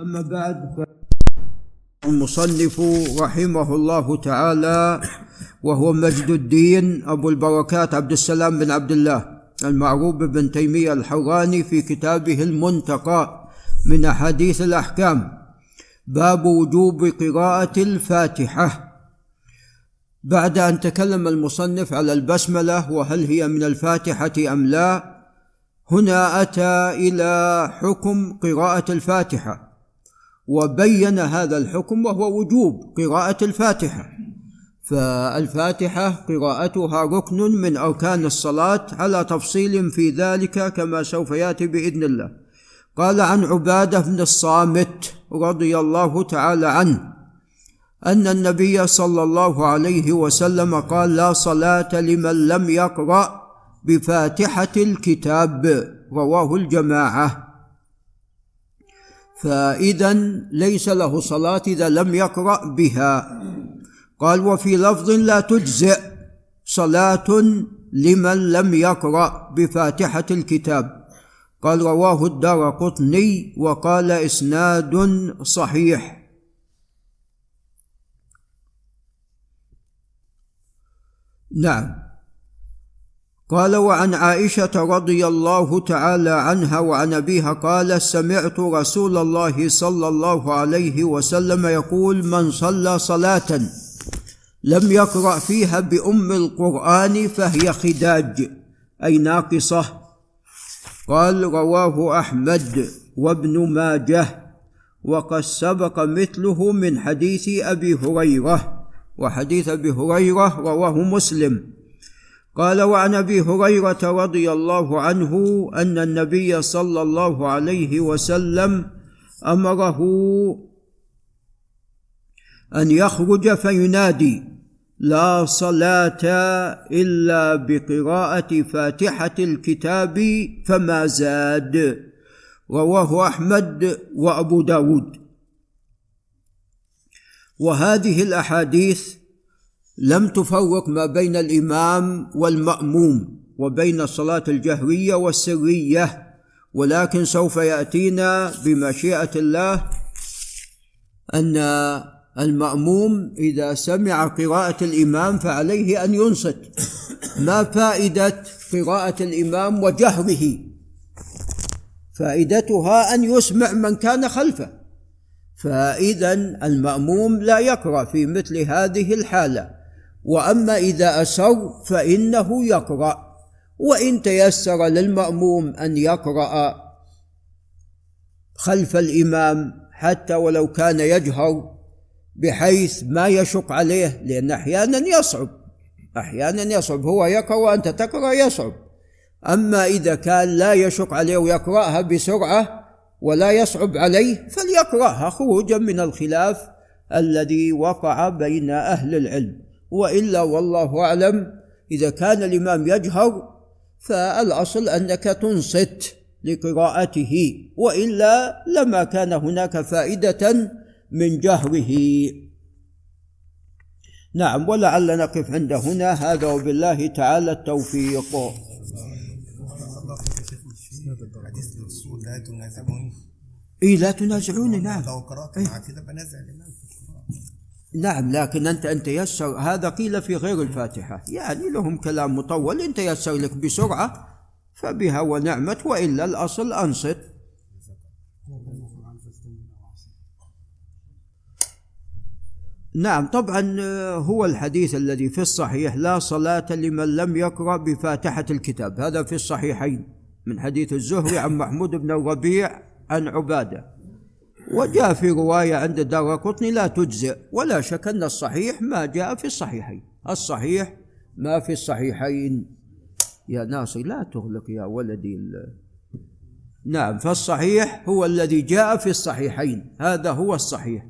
أما بعد المصنف رحمه الله تعالى وهو مجد الدين أبو البركات عبد السلام بن عبد الله المعروف بن تيمية الحراني في كتابه المنتقى من أحاديث الأحكام. باب وجوب قراءة الفاتحة. بعد أن تكلم المصنف على البسملة وهل هي من الفاتحة أم لا هنا أتى إلى حكم قراءة الفاتحة. وبين هذا الحكم وهو وجوب قراءة الفاتحة. فالفاتحة قراءتها ركن من أركان الصلاة على تفصيل في ذلك كما سوف يأتي بإذن الله. قال عن عبادة بن الصامت رضي الله تعالى عنه أن النبي صلى الله عليه وسلم قال لا صلاة لمن لم يقرأ بفاتحة الكتاب. رواه الجماعة. فإذا ليس له صلاة إذا لم يقرأ بها. قال وفي لفظ لا تجزئ صلاة لمن لم يقرأ بفاتحة الكتاب. قال رواه الدار قطني وقال إسناد صحيح. نعم. قال وعن عائشة رضي الله تعالى عنها وعن أبيها قال سمعت رسول الله صلى الله عليه وسلم يقول من صلى صلاة لم يقرأ فيها بأم القرآن فهي خداج أي ناقصة. قال رواه أحمد وابن ماجه وقد سبق مثله من حديث أبي هريرة وحديث أبي هريرة رواه مسلم. قال وعن أبي هريرة رضي الله عنه أن النبي صلى الله عليه وسلم أمره أن يخرج فينادي لا صلاة إلا بقراءة فاتحة الكتاب فما زاد. رواه أحمد وأبو داود. وهذه الأحاديث لم تفرق ما بين الإمام والمأموم وبين الصلاة الجهريه والسرية ولكن سوف يأتينا بمشيئة الله أن المأموم إذا سمع قراءة الإمام فعليه أن ينصت. ما فائدة قراءة الإمام وجهره فائدتها أن يسمع من كان خلفه. فاذا المأموم لا يقرأ في مثل هذه الحالة. وأما إذا اسر فإنه يقرأ وإن تيسر للمأموم أن يقرأ خلف الإمام حتى ولو كان يجهر بحيث ما يشق عليه لأن أحيانا يصعب أحيانا يصعب هو يقرأ وأنت تقرأ يصعب. أما إذا كان لا يشق عليه ويقرأها بسرعة ولا يصعب عليه فليقرأها خروجا من الخلاف الذي وقع بين أهل العلم. وإلا والله أعلم. إذا كان الإمام يجهر فالأصل أنك تنصت لقراءته وإلا لما كان هناك فائدة من جهره. نعم ولعل نقف عند هنا. هذا وبالله تعالى التوفيق. الرسول لا تنازعوني نعم. لو قرأت مع كذا بنزع الإمام. نعم لكن أنت أن تيسر هذا قيل في غير الفاتحة. يعني لهم كلام مطول. إن تيسر لك بسرعة فبها ونعمت وإلا الأصل أنصت. نعم طبعا هو الحديث الذي في الصحيح لا صلاة لمن لم يقرأ بفاتحة الكتاب. هذا في الصحيحين من حديث الزهري عن محمود بن الربيع عن عبادة. وجاء في رواية عند دار قطني لا تجزئ ولا شك أن الصحيح ما جاء في الصحيحين. الصحيح ما في الصحيحين. يا ناصر لا تغلق يا ولدي نعم فالصحيح هو الذي جاء في الصحيحين. هذا هو الصحيح.